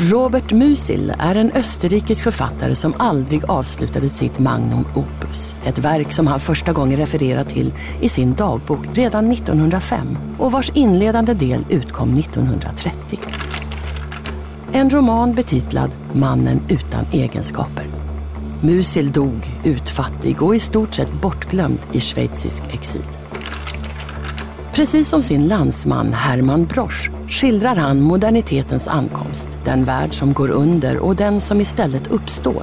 Robert Musil är en österrikisk författare som aldrig avslutade sitt magnum opus. Ett verk som han första gången refererar till i sin dagbok redan 1905 och vars inledande del utkom 1930. En roman betitlad Mannen utan egenskaper. Musil dog utfattig och i stort sett bortglömd i schweizisk exil. Precis som sin landsman Hermann Brosch skildrar han modernitetens ankomst, den värld som går under och den som istället uppstår.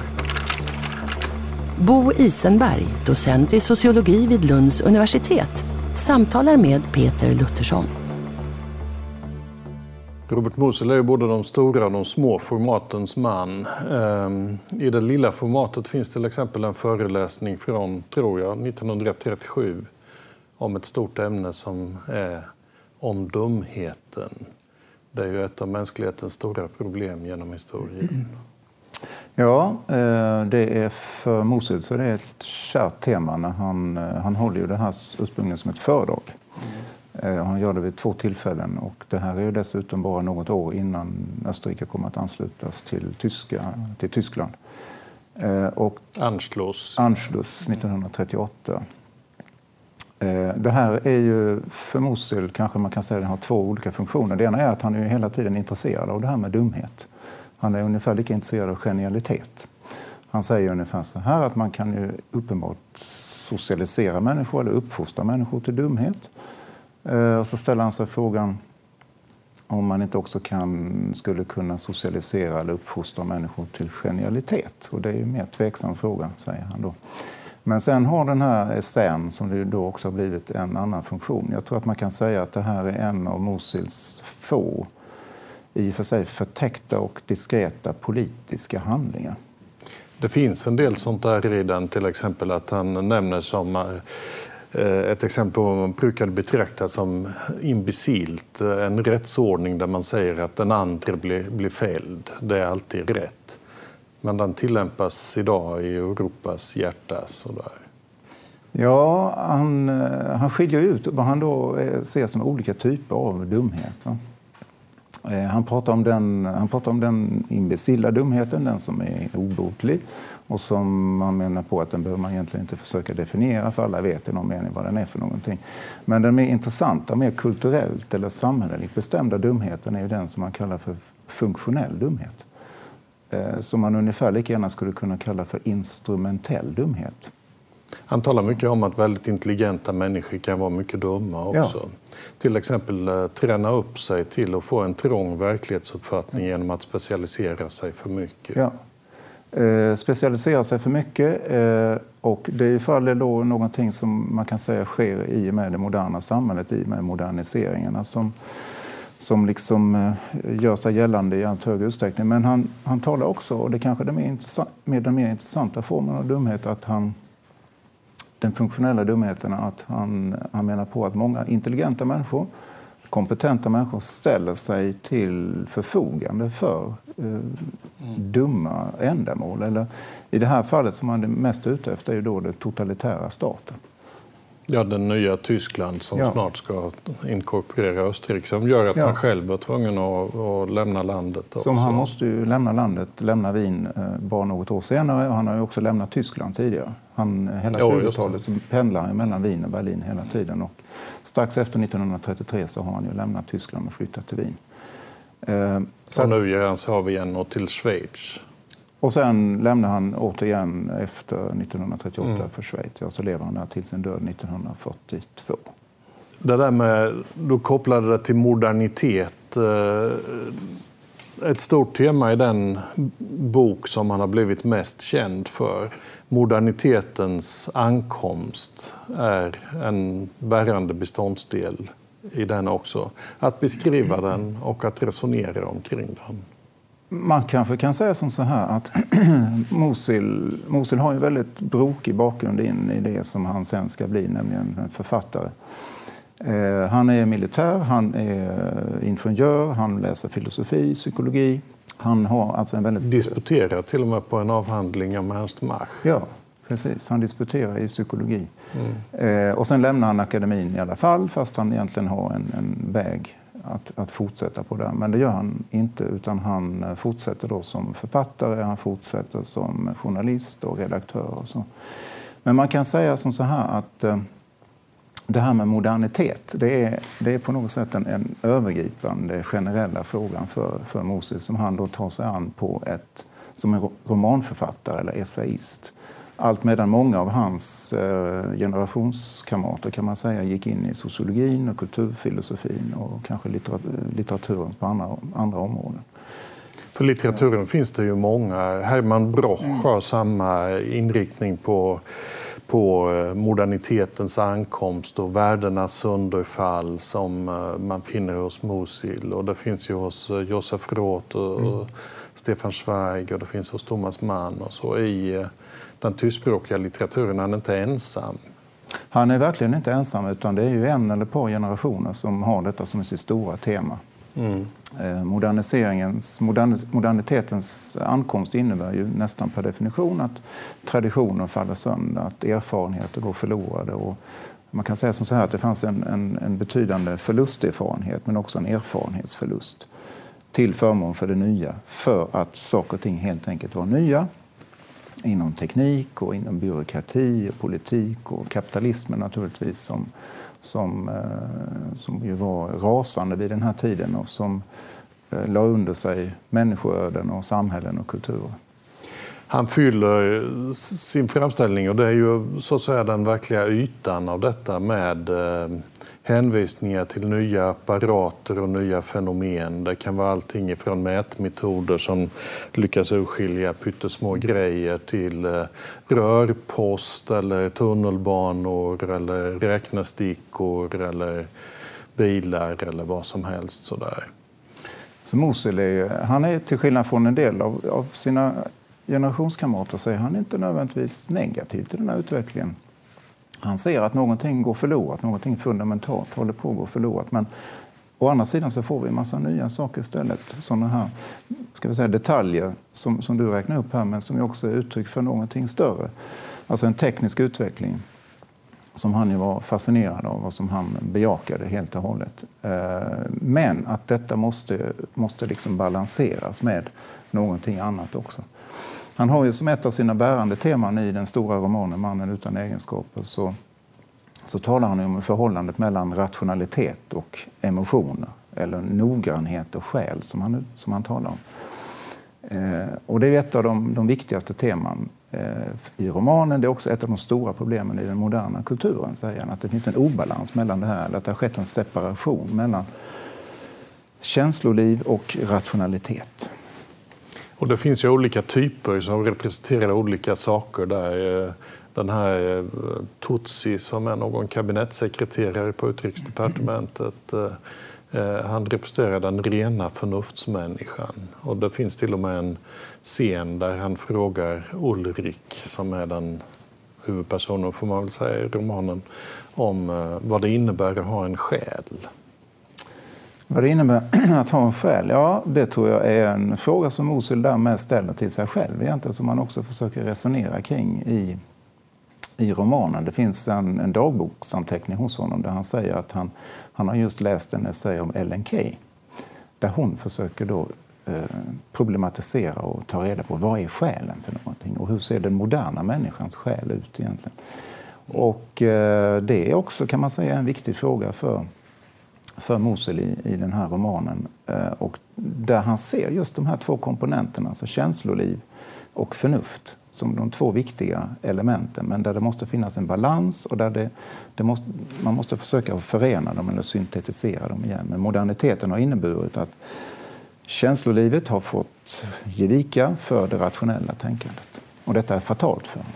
Bo Isenberg, docent i sociologi vid Lunds universitet, samtalar med Peter Luthersson. Robert Musil är både de stora och de små formatens man. Ehm, I det lilla formatet finns till exempel en föreläsning från, tror jag, 1937 om ett stort ämne som är om dumheten. Det är ju ett av mänsklighetens stora problem genom historien. Ja, eh, det är för Mosul så det är ett kärt tema. När han, eh, han håller ju det här ursprungligen som ett föredrag. Mm. Han gör det vid två tillfällen och det här är ju dessutom bara något år innan Österrike kommer att anslutas till, tyska, till Tyskland. Och Anschluss. Anschluss 1938. Eh, det här är ju för Mosul kanske man kan säga den har två olika funktioner. Det ena är att han är hela tiden intresserad av det här med dumhet. Han är ungefär lika intresserad av genialitet. Han säger ungefär så här att man kan ju uppenbart socialisera människor eller uppfostra människor till dumhet. Eh, och så ställer han sig frågan om man inte också kan, skulle kunna socialisera eller uppfostra människor till genialitet. Och det är ju en mer tveksam fråga, säger han då. Men sen har den här essän, som det då också har blivit, en annan funktion. Jag tror att man kan säga att det här är en av Mosils få i och för sig förtäckta och diskreta politiska handlingar. Det finns en del sånt där i den, till exempel att han nämner som eh, ett exempel på vad man brukade betrakta som imbecilt, en rättsordning där man säger att den andra blir, blir fälld. Det är alltid rätt. Men den tillämpas idag i Europas hjärta. Sådär. Ja, han, eh, han skiljer ut vad han då eh, ser som olika typer av dumhet. Va? Eh, han pratar, om den, han pratar om den imbecilla dumheten, den som är obotlig och som man menar på att den behöver man egentligen inte försöka definiera för alla vet i någon mening vad den är för någonting. Men den mer intressanta, mer kulturellt eller samhälleligt bestämda dumheten är ju den som man kallar för funktionell dumhet. Eh, som man ungefär lika gärna skulle kunna kalla för instrumentell dumhet. Han talar mycket om att väldigt intelligenta människor kan vara mycket dumma också. Ja. Till exempel eh, träna upp sig till att få en trång verklighetsuppfattning ja. genom att specialisera sig för mycket. Ja. Eh, specialisera sig för mycket eh, och det är i fall då någonting som man kan säga sker i och med det moderna samhället, i och med moderniseringarna som som liksom eh, gör sig gällande i allt högre utsträckning. Men han, han talar också, och det kanske är mer med den mer intressanta formen av dumhet, att han, den funktionella dumheten, att han, han menar på att många intelligenta människor, kompetenta människor ställer sig till förfogande för eh, mm. dumma ändamål. Eller, I det här fallet som han är mest ute efter är ju då den totalitära staten. Ja, den nya Tyskland som ja. snart ska inkorporera Österrike som gör att ja. han själv var tvungen att, att lämna landet. Också. Som han måste ju lämna landet, lämna Wien eh, bara något år senare och han har ju också lämnat Tyskland tidigare. Han, hela 20-talet så pendlar han mellan Wien och Berlin hela tiden och strax efter 1933 så har han ju lämnat Tyskland och flyttat till Wien. Eh, så, och nu ger han sig av igen och till Schweiz. Och sen lämnar han återigen efter 1938 mm. för Schweiz. Ja, så lever han där till sin död 1942. Det där med, du kopplade det till modernitet. Eh, ett stort tema i den bok som han har blivit mest känd för, modernitetens ankomst, är en bärande beståndsdel i den också. Att beskriva den och att resonera omkring den. Man kanske kan säga som så här att Mosil, Mosil har en väldigt brokig bakgrund in i det som han sen ska bli, nämligen en författare. Eh, han är militär, han är ingenjör, han läser filosofi, psykologi. Han har alltså en väldigt... Disputerar till och med på en avhandling om Ernst Mach. Ja, precis. Han disputerar i psykologi. Mm. Eh, och sen lämnar han akademin i alla fall, fast han egentligen har en, en väg att, att fortsätta på det. Men det gör han inte, utan han eh, fortsätter då som författare, han fortsätter som journalist och redaktör. Och så. Men man kan säga som så här att eh, det här med modernitet, det är, det är på något sätt en, en övergripande generella frågan för, för Moses som han då tar sig an på ett, som en romanförfattare eller essayist. Allt medan många av hans eh, generationskamrater kan man säga gick in i sociologin och kulturfilosofin och kanske litteraturen på andra, andra områden. För litteraturen finns det ju många. Herman Broch har samma inriktning på på eh, modernitetens ankomst och värdenas sönderfall som eh, man finner hos Musil. Och det finns ju hos Josef Roth och mm. Stefan Zweig och det finns hos Thomas Mann och så i den tyskspråkiga litteraturen. Han är inte ensam. Han är verkligen inte ensam utan det är ju en eller ett par generationer som har detta som sitt stora tema. Mm. Moderniseringens, modernitetens ankomst innebär ju nästan per definition att traditioner faller sönder, att erfarenheter går förlorade. Och man kan säga som så här att det fanns en, en, en betydande förlusterfarenhet men också en erfarenhetsförlust till förmån för det nya för att saker och ting helt enkelt var nya inom teknik och inom byråkrati och politik och kapitalismen naturligtvis som, som, eh, som ju var rasande vid den här tiden och som eh, la under sig människoöden och samhällen och kulturer. Han fyller sin framställning och det är ju så att säga den verkliga ytan av detta med eh, hänvisningar till nya apparater och nya fenomen. Det kan vara allting ifrån mätmetoder som lyckas urskilja pyttesmå grejer till eh, rörpost eller tunnelbanor eller räknestickor eller bilar eller vad som helst. Sådär. Så Mosul är, han är till skillnad från en del av, av sina generationskamrater så är han inte nödvändigtvis negativ till den här utvecklingen. Han ser att någonting går förlorat, någonting fundamentalt håller på att gå förlorat. Men å andra sidan så får vi en massa nya saker istället. Sådana här ska vi säga, detaljer som, som du räknar upp här men som också är uttryck för någonting större. Alltså en teknisk utveckling som han ju var fascinerad av och som han bejakade helt och hållet. Eh, men att detta måste, måste liksom balanseras med någonting annat också. Han har ju som ett av sina bärande teman i den stora romanen Mannen utan egenskaper så, så talar han om förhållandet mellan rationalitet och emotioner eller noggrannhet och själ som han, som han talar om. Eh, och det är ett av de, de viktigaste teman eh, i romanen. Det är också ett av de stora problemen i den moderna kulturen, säger han. Att det finns en obalans mellan det här, att det har skett en separation mellan känsloliv och rationalitet. Och det finns ju olika typer som representerar olika saker där. Eh, den här eh, Tutsi som är någon kabinettssekreterare på utrikesdepartementet eh, han representerar den rena förnuftsmänniskan. Och det finns till och med en scen där han frågar Ulrik, som är den huvudpersonen får man väl säga i romanen, om vad det innebär att ha en själ. Vad det innebär att ha en själ? Ja, det tror jag är en fråga som Mosul därmed ställer till sig själv egentligen, som man också försöker resonera kring i, i romanen. Det finns en, en dagboksanteckning hos honom där han säger att han, han har just läst en essä om Ellen Key där hon försöker då eh, problematisera och ta reda på vad är själen för någonting och hur ser den moderna människans själ ut egentligen. Och eh, det är också kan man säga en viktig fråga för för Mosul i, i den här romanen. Eh, och där han ser just de här två komponenterna, alltså känsloliv och förnuft som de två viktiga elementen, men där det måste finnas en balans och där det, det måste, man måste försöka förena dem eller syntetisera dem igen. Men moderniteten har inneburit att känslolivet har fått ge vika för det rationella tänkandet. Och detta är fatalt för honom.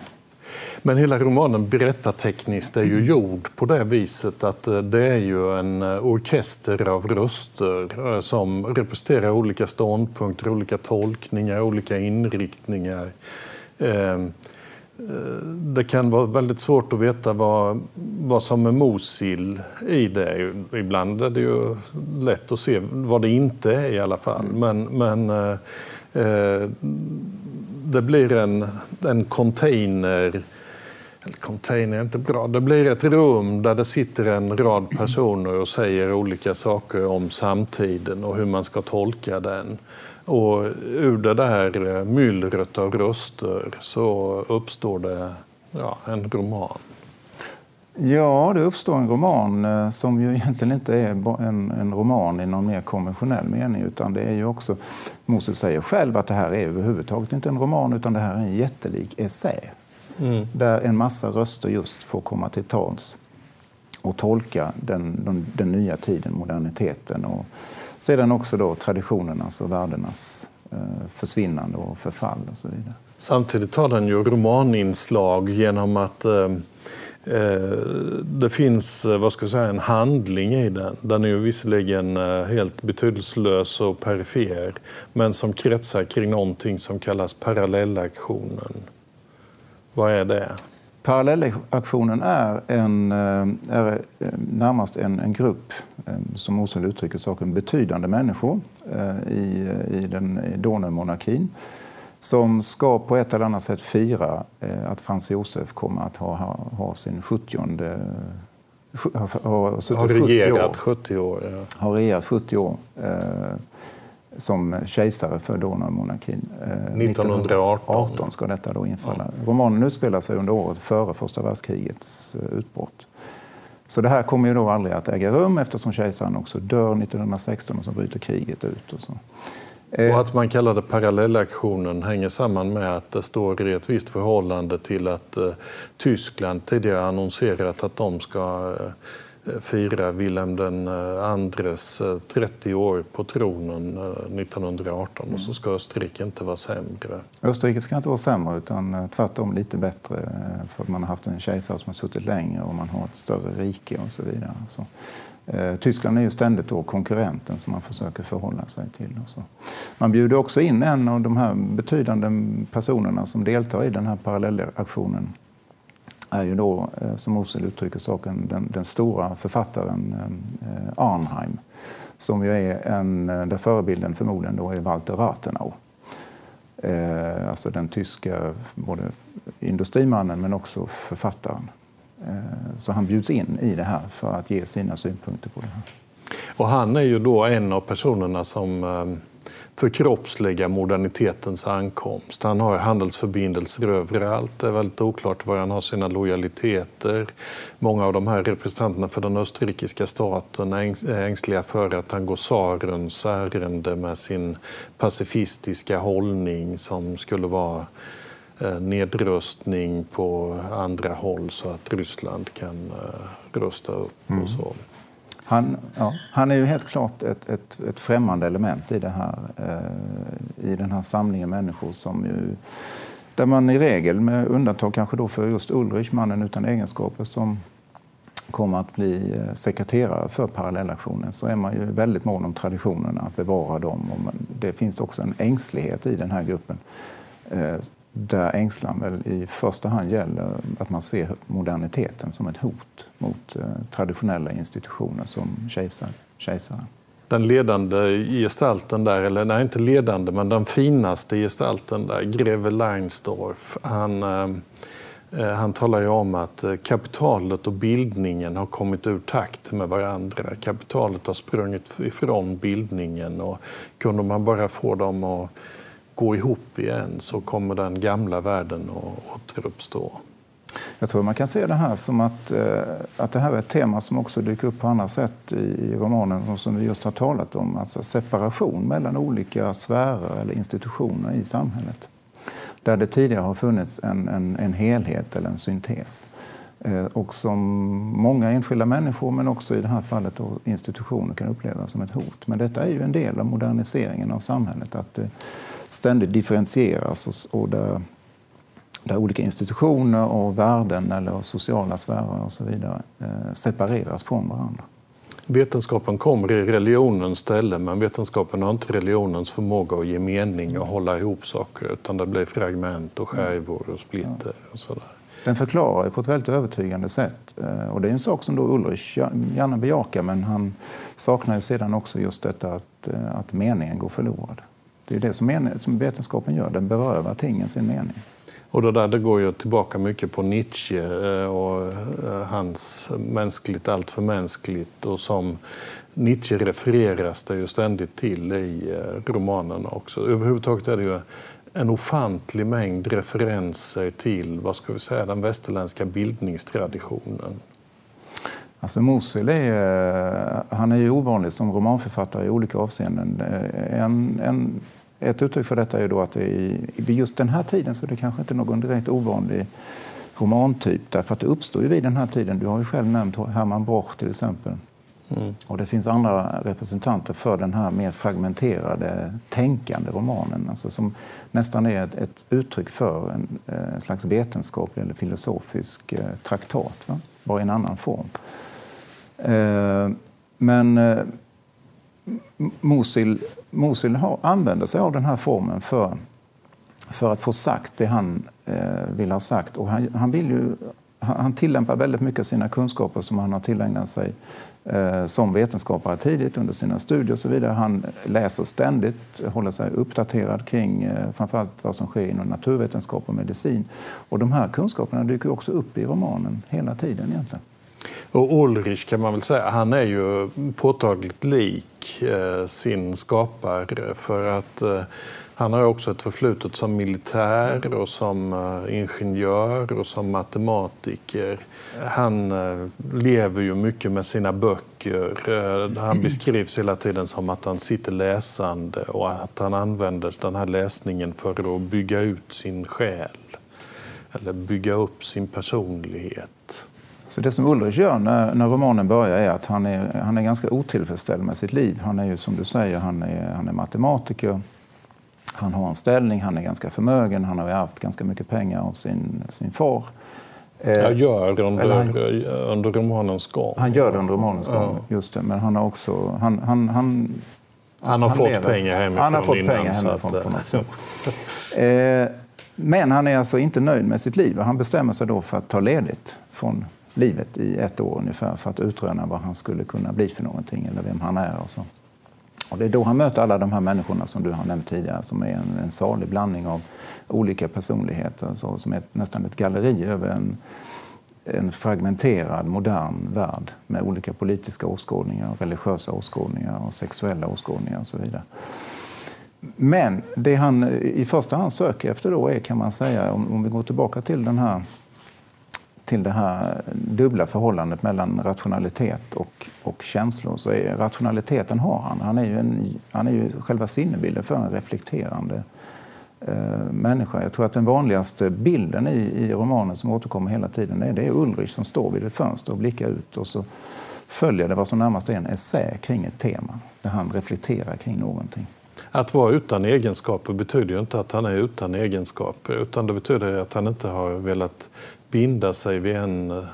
Men hela romanen berättartekniskt är ju gjord på det viset att eh, det är ju en eh, orkester av röster eh, som representerar olika ståndpunkter, olika tolkningar, olika inriktningar. Ehm, det kan vara väldigt svårt att veta vad, vad som är Mosil i det. Ibland är det ju lätt att se vad det inte är i alla fall. Men, men eh, det blir en, en container eller container är inte bra. Det blir ett rum där det sitter en rad personer och säger olika saker om samtiden och hur man ska tolka den. Och ur det där eh, myllret av röster så uppstår det ja, en roman. Ja, det uppstår en roman eh, som ju egentligen inte är en, en, roman i någon mer konventionell mening utan det är ju också, Moses säger själv att det här är överhuvudtaget inte en roman utan det här är en jättelik essä. Mm. Där en massa röster just får komma till tals och tolka den, den, den, nya tiden, moderniteten och sedan också då traditionernas och värdenas eh, försvinnande och förfall och så vidare. Samtidigt har den ju romaninslag genom att eh, Eh, Eh, det finns eh, vad ska jag säga, en handling i den. Den är ju visserligen eh, helt betydelselös och perifer men som kretsar kring någonting som kallas parallellaktionen. Vad är det? Parallellaktionen är, en, är närmast en, en grupp, som Mosel uttrycker saken, betydande människor i, i den Donaumonarkin som ska på ett eller annat sätt fira eh, att Frans Josef kommer att ha, ha, ha sin 70 har, har regerat 70 år. Ja. Har regerat 70 år eh, som kejsare för Donaumonarkin. Eh, 1918. 1918 ska detta då infalla. Ja. Romanen utspelar sig under året före första världskrigets eh, utbrott. Så det här kommer ju då aldrig att äga rum eftersom kejsaren också dör 1916 och så bryter kriget ut. Och så. Eh, och att man kallar det parallellaktionen hänger samman med att det står i ett visst förhållande till att eh, Tyskland tidigare annonserat att de ska eh, fira Wilhelm den andres 30 år på tronen 1918 och så ska Österrike inte vara sämre. Österrike ska inte vara sämre utan tvärtom lite bättre för man har haft en kejsare som har suttit längre och man har ett större rike och så vidare. Så Eh, Tyskland är ju ständigt då konkurrenten som man försöker förhålla sig till. Man bjuder också in en av de här betydande personerna som deltar i den här parallellaktionen är ju då, eh, som Osel uttrycker saken, den, den stora författaren eh, Arnheim som ju är en, eh, där förebilden förmodligen då är Walter Rathenau. alltså den tyska både industrimannen men också författaren. Eh, så han bjuds in i det här för att ge sina synpunkter på det här. Och han är ju då en av personerna som förkroppsliga förkroppsligar modernitetens ankomst. Han har handelsförbindelser överallt. Det är väldigt oklart var han har sina lojaliteter. Många av de här representanterna för den österrikiska staten är ängsliga för att han går tsarens ärende med sin pacifistiska hållning som skulle vara nedrustning på andra håll så att Ryssland kan eh, rusta upp mm. och så. Han, ja, han är ju helt klart ett, ett, ett främmande element i, det här, eh, i den här samlingen människor som ju, där man i regel, med undantag kanske då för just Ulrich, mannen utan egenskaper, som kommer att bli eh, sekreterare för parallellaktionen så är man ju väldigt mån om traditionerna, att bevara dem. Och man, det finns också en ängslighet i den här gruppen där ängslan väl i första hand gäller att man ser moderniteten som ett hot mot eh, traditionella institutioner som kejsar, kejsaren. Den ledande gestalten där, eller nej inte ledande, men den finaste gestalten där, greve Leinsdorf, han, eh, eh, han talar ju om att kapitalet och bildningen har kommit ur takt med varandra. Kapitalet har sprungit ifrån bildningen och kunde man bara få dem att gå ihop igen så kommer den gamla världen att återuppstå. Jag tror man kan se det här som att, eh, att det här är ett tema som också dyker upp på andra sätt i romanen och som vi just har talat om. Alltså separation mellan olika sfärer eller institutioner i samhället. Där det tidigare har funnits en, en, en helhet eller en syntes. Eh, och som många enskilda människor, men också i det här fallet institutioner, kan uppleva som ett hot. Men detta är ju en del av moderniseringen av samhället. Att eh, ständigt differentieras och, och där där olika institutioner och värden eller sociala sfärer och så vidare eh, separeras från varandra. Vetenskapen kommer i religionens ställe men vetenskapen har inte religionens förmåga att ge mening och hålla ihop saker utan det blir fragment och skärvor och splitter. Och sådär. Den förklarar på ett väldigt övertygande sätt. Eh, och det är en sak som då Ulrich gärna bejakar men han saknar ju sedan också just detta att, eh, att meningen går förlorad. Det är det som, mening, som vetenskapen gör, den berövar tingen sin mening. Och det där det går ju tillbaka mycket på Nietzsche eh, och hans mänskligt allt för mänskligt och som Nietzsche refereras det ju ständigt till i romanen också. Överhuvudtaget är det ju en ofantlig mängd referenser till vad ska vi säga, den västerländska bildningstraditionen. Alltså Mosul är, han är ju ovanlig som romanförfattare i olika avseenden. En, en, ett uttryck för detta är då att i, vid just den här tiden så är det kanske inte någon direkt ovanlig romantyp därför att det uppstår ju vid den här tiden. Du har ju själv nämnt Hermann Broch till exempel Mm. Och det finns andra representanter för den här mer fragmenterade tänkande romanen alltså som nästan är ett, ett uttryck för en, en, eh, slags vetenskaplig eller filosofisk eh, traktat, va? bara i en annan form. Eh, men eh, Mosil, Mosil har, använder sig av den här formen för, för att få sagt det han eh, vill ha sagt. Och han, han vill ju han tillämpar väldigt mycket av sina kunskaper som han har tillägnat sig eh, som vetenskapare tidigt under sina studier och så vidare. Han läser ständigt, håller sig uppdaterad kring eh, framförallt vad som sker inom naturvetenskap och medicin. Och de här kunskaperna dyker också upp i romanen hela tiden egentligen. Och Ulrich kan man väl säga, han är ju påtagligt lik eh, sin skapare för att eh, han har också ett förflutet som militär och som eh, ingenjör och som matematiker. Han eh, lever ju mycket med sina böcker. Eh, han beskrivs hela tiden som att han sitter läsande och att han använder den här läsningen för att bygga ut sin själ eller bygga upp sin personlighet. Så det som Ulrich gör när, när, romanen börjar är att han är, han är ganska otillfredsställd med sitt liv. Han är ju som du säger, han är, han är matematiker. Han har en ställning, han är ganska förmögen, han har ärvt ganska mycket pengar av sin, sin far. Jag gör under, han, under romanens gång. Han gör det under romanens gång, ja. just det. Men han har också... Han, han, han, han har han fått lever, pengar hemifrån Han har fått innan, pengar hemifrån att, på något sätt. eh, men han är alltså inte nöjd med sitt liv. Han bestämmer sig då för att ta ledigt från livet i ett år ungefär för att utröna vad han skulle kunna bli för någonting eller vem han är. Och så. Och det är då han möter alla de här människorna som du har nämnt tidigare som är en, en salig blandning av olika personligheter, så, som är nästan ett galleri över en, en fragmenterad modern värld med olika politiska åskådningar, religiösa åskådningar och sexuella åskådningar och så vidare. Men det han i första hand söker efter då är, kan man säga, om, om vi går tillbaka till den här till det här dubbla förhållandet mellan rationalitet och, och känslor så är rationaliteten har han. Han är ju, en, han är ju själva sinnebilden för en reflekterande eh, människa. Jag tror att den vanligaste bilden i, i romanen som återkommer hela tiden är, det är Ulrich som står vid ett fönster och blickar ut och så följer det vad som närmast är en essä kring ett tema där han reflekterar kring någonting. Att vara utan egenskaper betyder ju inte att han är utan egenskaper utan det betyder att han inte har velat binda sig vid en eh,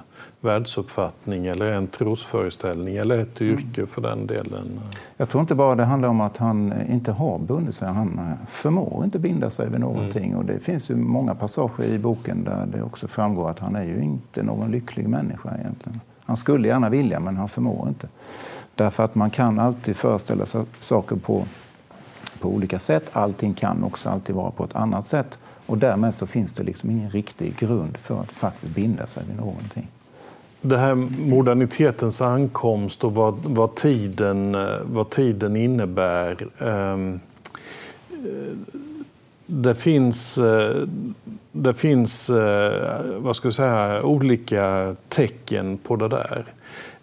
världsuppfattning eller en trosföreställning eller ett mm. yrke för den delen. Jag tror inte bara det handlar om att han inte har bundit sig. Han eh, förmår inte binda sig vid någonting. Mm. Och det finns ju många passager i boken där det också framgår att han är ju inte någon lycklig människa egentligen. Han skulle gärna vilja men han förmår inte. Därför att man kan alltid föreställa sig saker på, på olika sätt. Allting kan också alltid vara på ett annat sätt. Och därmed så finns det liksom ingen riktig grund för att faktiskt binda sig vid någonting. Det här modernitetens ankomst och vad, vad, tiden, eh, vad tiden innebär. Ehm, eh, det finns, eh, det finns eh, vad ska jag säga, olika tecken på det där.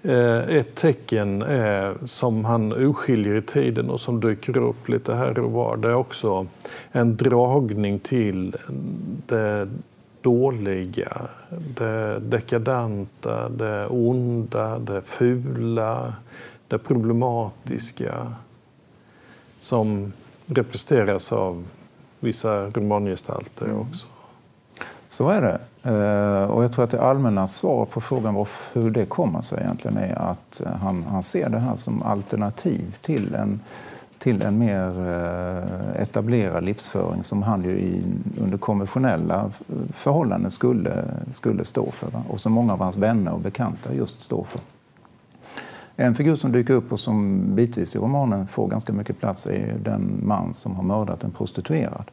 Eh, ett tecken är, som han urskiljer i tiden och som dyker upp lite här och var, det är också en dragning till det dåliga, det dekadenta, det onda, det fula, det problematiska som representeras av vissa romangestalter mm. också. Så är det. Eh, och jag tror att det allmänna svar på frågan hur det kommer sig egentligen är att eh, han, han ser det här som alternativ till en, till en mer eh, etablerad livsföring som han ju i, under konventionella förhållanden skulle, skulle stå för och som många av hans vänner och bekanta just står för. En figur som dyker upp och som bitvis i romanen får ganska mycket plats är den man som har mördat en prostituerad.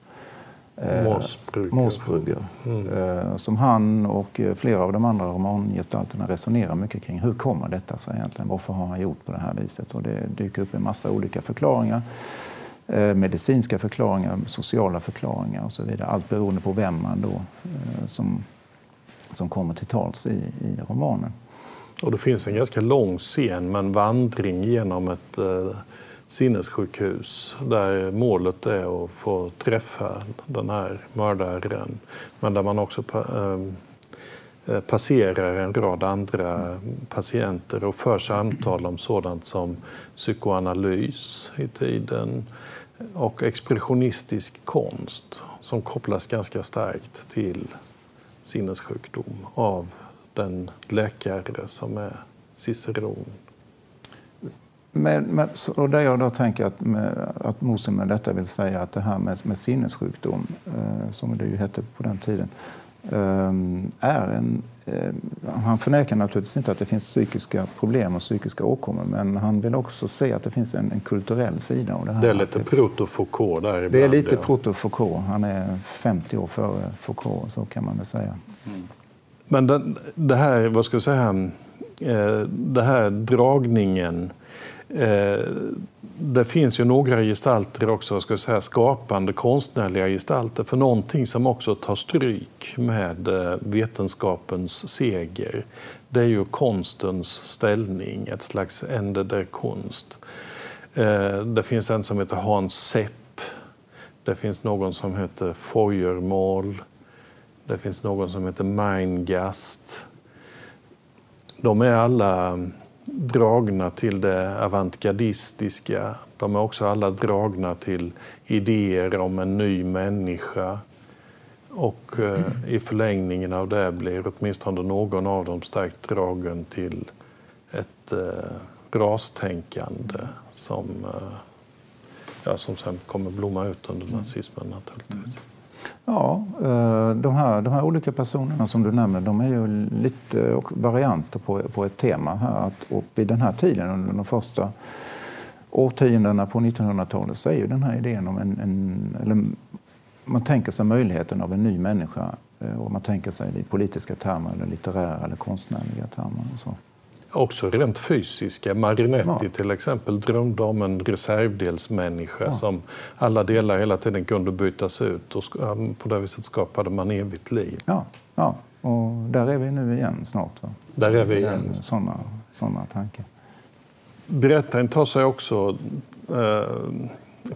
Måsbrugger. Mm. Eh, som han och flera av de andra romangestalterna resonerar mycket kring. Hur kommer detta sig egentligen? Varför har han gjort på det här viset? Och det dyker upp en massa olika förklaringar. Eh, medicinska förklaringar, sociala förklaringar och så vidare. Allt beroende på vem man då eh, som, som kommer till tals i, i romanen. Och det finns en ganska lång scen med en vandring genom ett eh, sinnessjukhus där målet är att få träffa den här mördaren. Men där man också ehm, eh, passerar en rad andra patienter och för samtal om sådant som psykoanalys i tiden och expressionistisk konst som kopplas ganska starkt till sinnessjukdom av den läkare som är Ciceron. Med, med, och där jag då tänker att, med, att Mose med detta vill säga att det här med, med sinnessjukdom, eh, som det ju hette på den tiden, eh, är en... Eh, han förnekar naturligtvis inte att det finns psykiska problem och psykiska åkommor men han vill också se att det finns en, en kulturell sida av det här. Det är lite proto-Foucault där ibland. Det är lite ja. proto-Foucault. Han är 50 år före Foucault, så kan man väl säga. Mm. Men det, det, här, vad ska jag säga, eh, det här dragningen Eh, det finns ju några gestalter också, ska säga, skapande konstnärliga gestalter för någonting som också tar stryk med eh, vetenskapens seger. Det är ju konstens ställning, ett slags ende der konst. Eh, det finns en som heter Hans Sepp. Det finns någon som heter Feuermål. Det finns någon som heter Meingast. De är alla dragna till det avantgardistiska. De är också alla dragna till idéer om en ny människa. Och eh, i förlängningen av det blir åtminstone någon av dem starkt dragen till ett eh, rastänkande som, eh, ja, som sen kommer blomma ut under nazismen naturligtvis. Ja, eh, de här, de här olika personerna som du nämner de är ju lite varianter på, på ett tema. här. Att, och vid den här tiden, under de första årtiondena på 1900-talet så är ju den här idén om en, en eller man tänker sig möjligheten av en ny människa eh, och man tänker sig det i politiska termer eller litterära eller konstnärliga termer. Och så. Också rent fysiska. Marinetti ja. till exempel drömde om en reservdelsmänniska ja. som alla delar hela tiden kunde bytas ut och på det viset skapade man evigt liv. Ja, ja. och där är vi nu igen snart. Va? Där är vi igen. Sådana, sådana tankar. Berättaren tar sig också eh,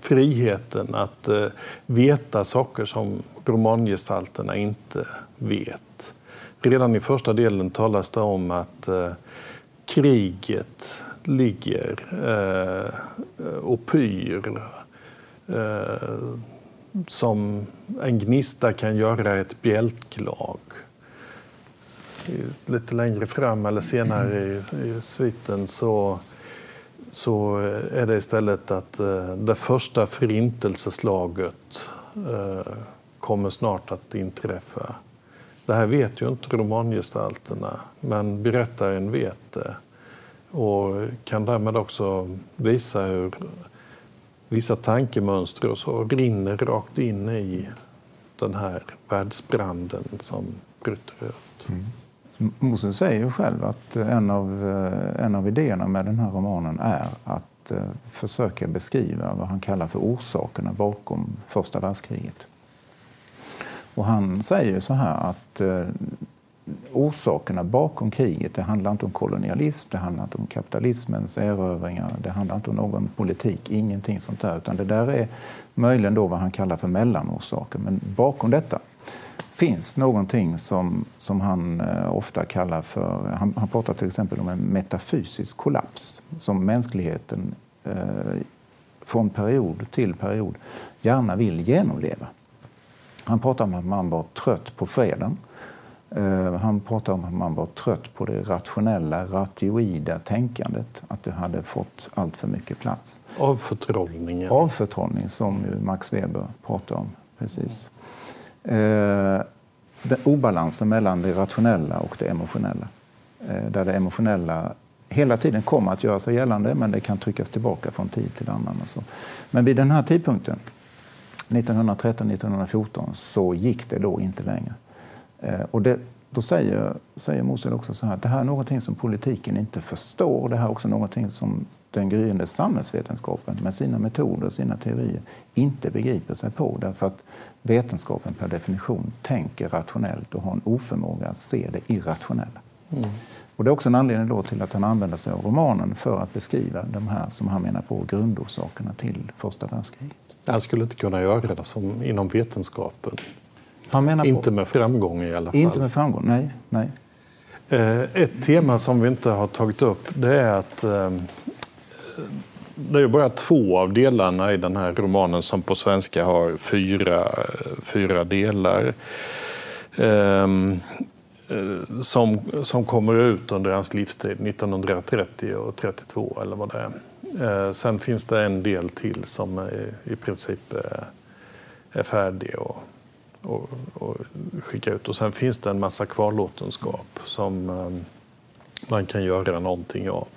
friheten att eh, veta saker som romangestalterna inte vet. Redan i första delen talas det om att eh, kriget ligger eh, och pyr eh, som en gnista kan göra ett bjälklag. Lite längre fram eller senare i, i sviten så, så är det istället att eh, det första förintelseslaget eh, kommer snart att inträffa. Det här vet ju inte romangestalterna, men berättaren vet det och kan därmed också visa hur vissa tankemönster och så rinner rakt in i den här världsbranden som bryter ut. Mm. Moses säger ju själv att eh, en av, eh, en av idéerna med den här romanen är att eh, försöka beskriva vad han kallar för orsakerna bakom första världskriget. Och han säger så här att eh, orsakerna bakom kriget, det handlar inte om kolonialism, det handlar inte om kapitalismens erövringar, det handlar inte om någon politik, ingenting sånt där. Utan det där är möjligen då vad han kallar för mellanorsaker. Men bakom detta finns någonting som, som han eh, ofta kallar för... Han, han pratar till exempel om en metafysisk kollaps som mänskligheten eh, från period till period gärna vill genomleva. Han pratar om att man var trött på freden. Eh, han pratar om att man var trött på det rationella, ratioida tänkandet. Att det hade fått allt för mycket plats. Avförtrollningen. Avförtrollning, som Max Weber pratar om. Precis. Eh, den obalansen mellan det rationella och det emotionella. Eh, där det emotionella hela tiden kommer att göra sig gällande men det kan tryckas tillbaka från tid till annan. Och så. Men vid den här tidpunkten, 1913-1914, så gick det då inte längre. Eh, och det, då säger, säger Mosel också så här det här är någonting som politiken inte förstår. Det här är också någonting som den gryende samhällsvetenskapen med sina metoder och sina teorier inte begriper sig på. Därför att vetenskapen per definition tänker rationellt och har en oförmåga att se det irrationella. Mm. Och det är också en anledning då till att han använder sig av romanen för att beskriva de här, som han menar på, grundorsakerna till första världskriget. Han skulle inte kunna göra det som inom vetenskapen. Han menar inte på, med framgång i alla fall. Inte med framgång, nej. nej. Eh, ett tema som vi inte har tagit upp det är att eh, det är bara två av delarna i den här romanen som på svenska har fyra, fyra delar. Um, som, som kommer ut under hans livstid, 1930 och 32 eller vad det är. Eh, sen finns det en del till som i princip eh, är, färdig och, och, och skicka ut. Och sen finns det en massa kvarlåtenskap som eh, man kan göra någonting av.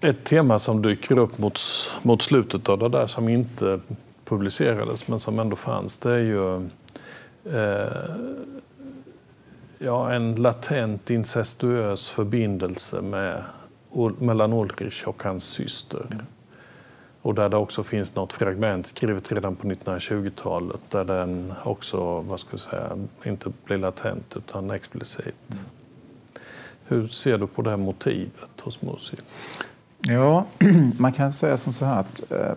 Ett tema som dyker upp mot, mot slutet av det där som inte publicerades men som ändå fanns det är ju eh, ja, en latent incestuös förbindelse med, mellan Ulrich och hans syster. Mm. Och där det också finns något fragment skrivet redan på 1920-talet där den också, vad ska jag säga, inte blir latent utan explicit. Mm. Hur ser du på det här motivet hos Musil? Ja, man kan säga som så här att eh,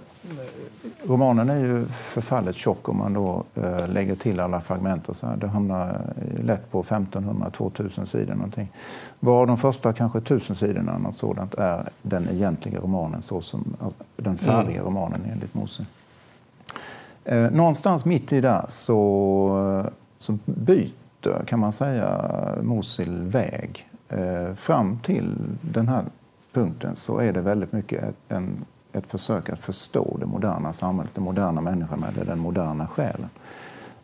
romanen är ju förfallet tjock om man då eh, lägger till alla fragment. Och så här. Det hamnar lätt på 1500-2000 sidor någonting. Var de första kanske 1000 sidorna något sådant är den egentliga romanen, så som, den färdiga mm. romanen enligt Mose. Eh, någonstans mitt i där så, så byter, kan man säga, Mosil väg. Eh, fram till den här punkten så är det väldigt mycket en, ett försök att förstå det moderna samhället, den moderna människan eller den moderna själen.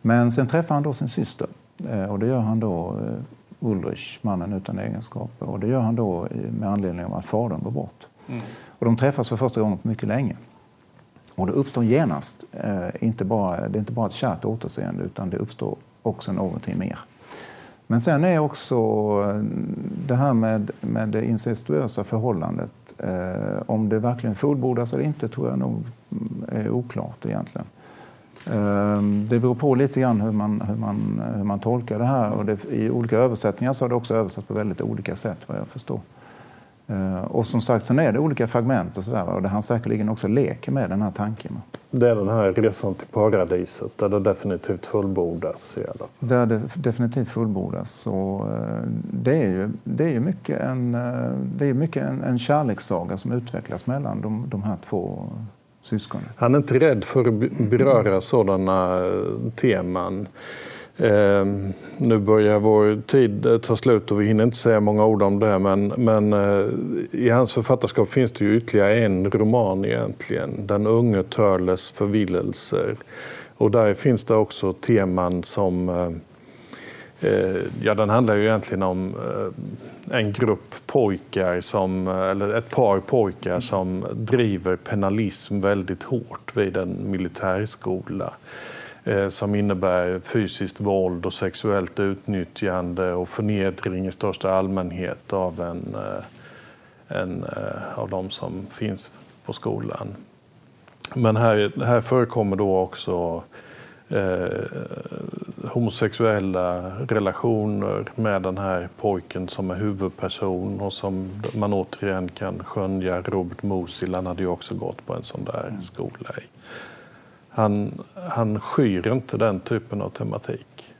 Men sen träffar han då sin syster eh, och det gör han då eh, Ulrich, mannen utan egenskaper. Och det gör han då med anledning av att fadern går bort. Mm. Och de träffas för första gången på mycket länge. Och det uppstår genast, eh, inte bara, det är inte bara ett kärt återseende utan det uppstår också någonting mer. Men sen är också eh, det här med, med det incestuösa förhållandet, eh, om det verkligen fullbordas eller inte tror jag nog mm, är oklart egentligen. Eh, det beror på lite grann hur man, hur man, hur man tolkar det här. Och det, I olika översättningar så har det också översatts på väldigt olika sätt vad jag förstår. Eh, och som sagt, sen är det olika fragment och sådär och där han säkerligen också leker med den här tanken. Det är den här resan till paradiset där det definitivt fullbordas? I alla Där det definitivt fullbordas. Så, eh, det är ju, det är ju mycket, en, eh, det är mycket en, en kärlekssaga som utvecklas mellan de, de här två syskonen. Han är inte rädd för att beröra sådana teman. Eh, nu börjar vår tid eh, ta slut och vi hinner inte säga många ord om det. Men, men eh, i hans författarskap finns det ju ytterligare en roman egentligen. Den unge Törles förvillelser. Och där finns det också teman som... Eh, eh ja, den handlar ju egentligen om eh, en grupp pojkar, som, eh, eller ett par pojkar som driver penalism väldigt hårt vid en militärskola. Eh, Eh, som innebär fysiskt våld och sexuellt utnyttjande och förnedring i största allmänhet av en, eh, en eh, av de som finns på skolan. Men här, här förekommer då också eh, homosexuella relationer med den här pojken som är huvudperson och som man återigen kan skönja. Robert Musil, han hade ju också gått på en sån där skola i han, han skyr inte den typen av tematik.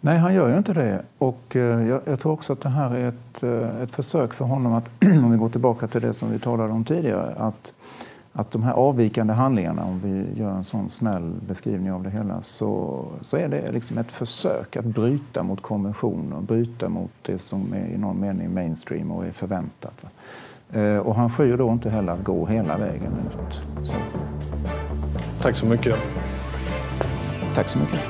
Nej, han gör ju inte det. Och eh, jag, jag, tror också att det här är ett, eh, ett försök för honom att, om vi går tillbaka till det som vi talade om tidigare, att, att de här avvikande handlingarna, om vi gör en sån snäll beskrivning av det hela, så, så är det liksom ett försök att bryta mot konventioner, bryta mot det som är i någon mening mainstream och är förväntat. Eh, och han skyr då inte heller att gå hela vägen ut. Så. Tack så mycket. Tack så mycket.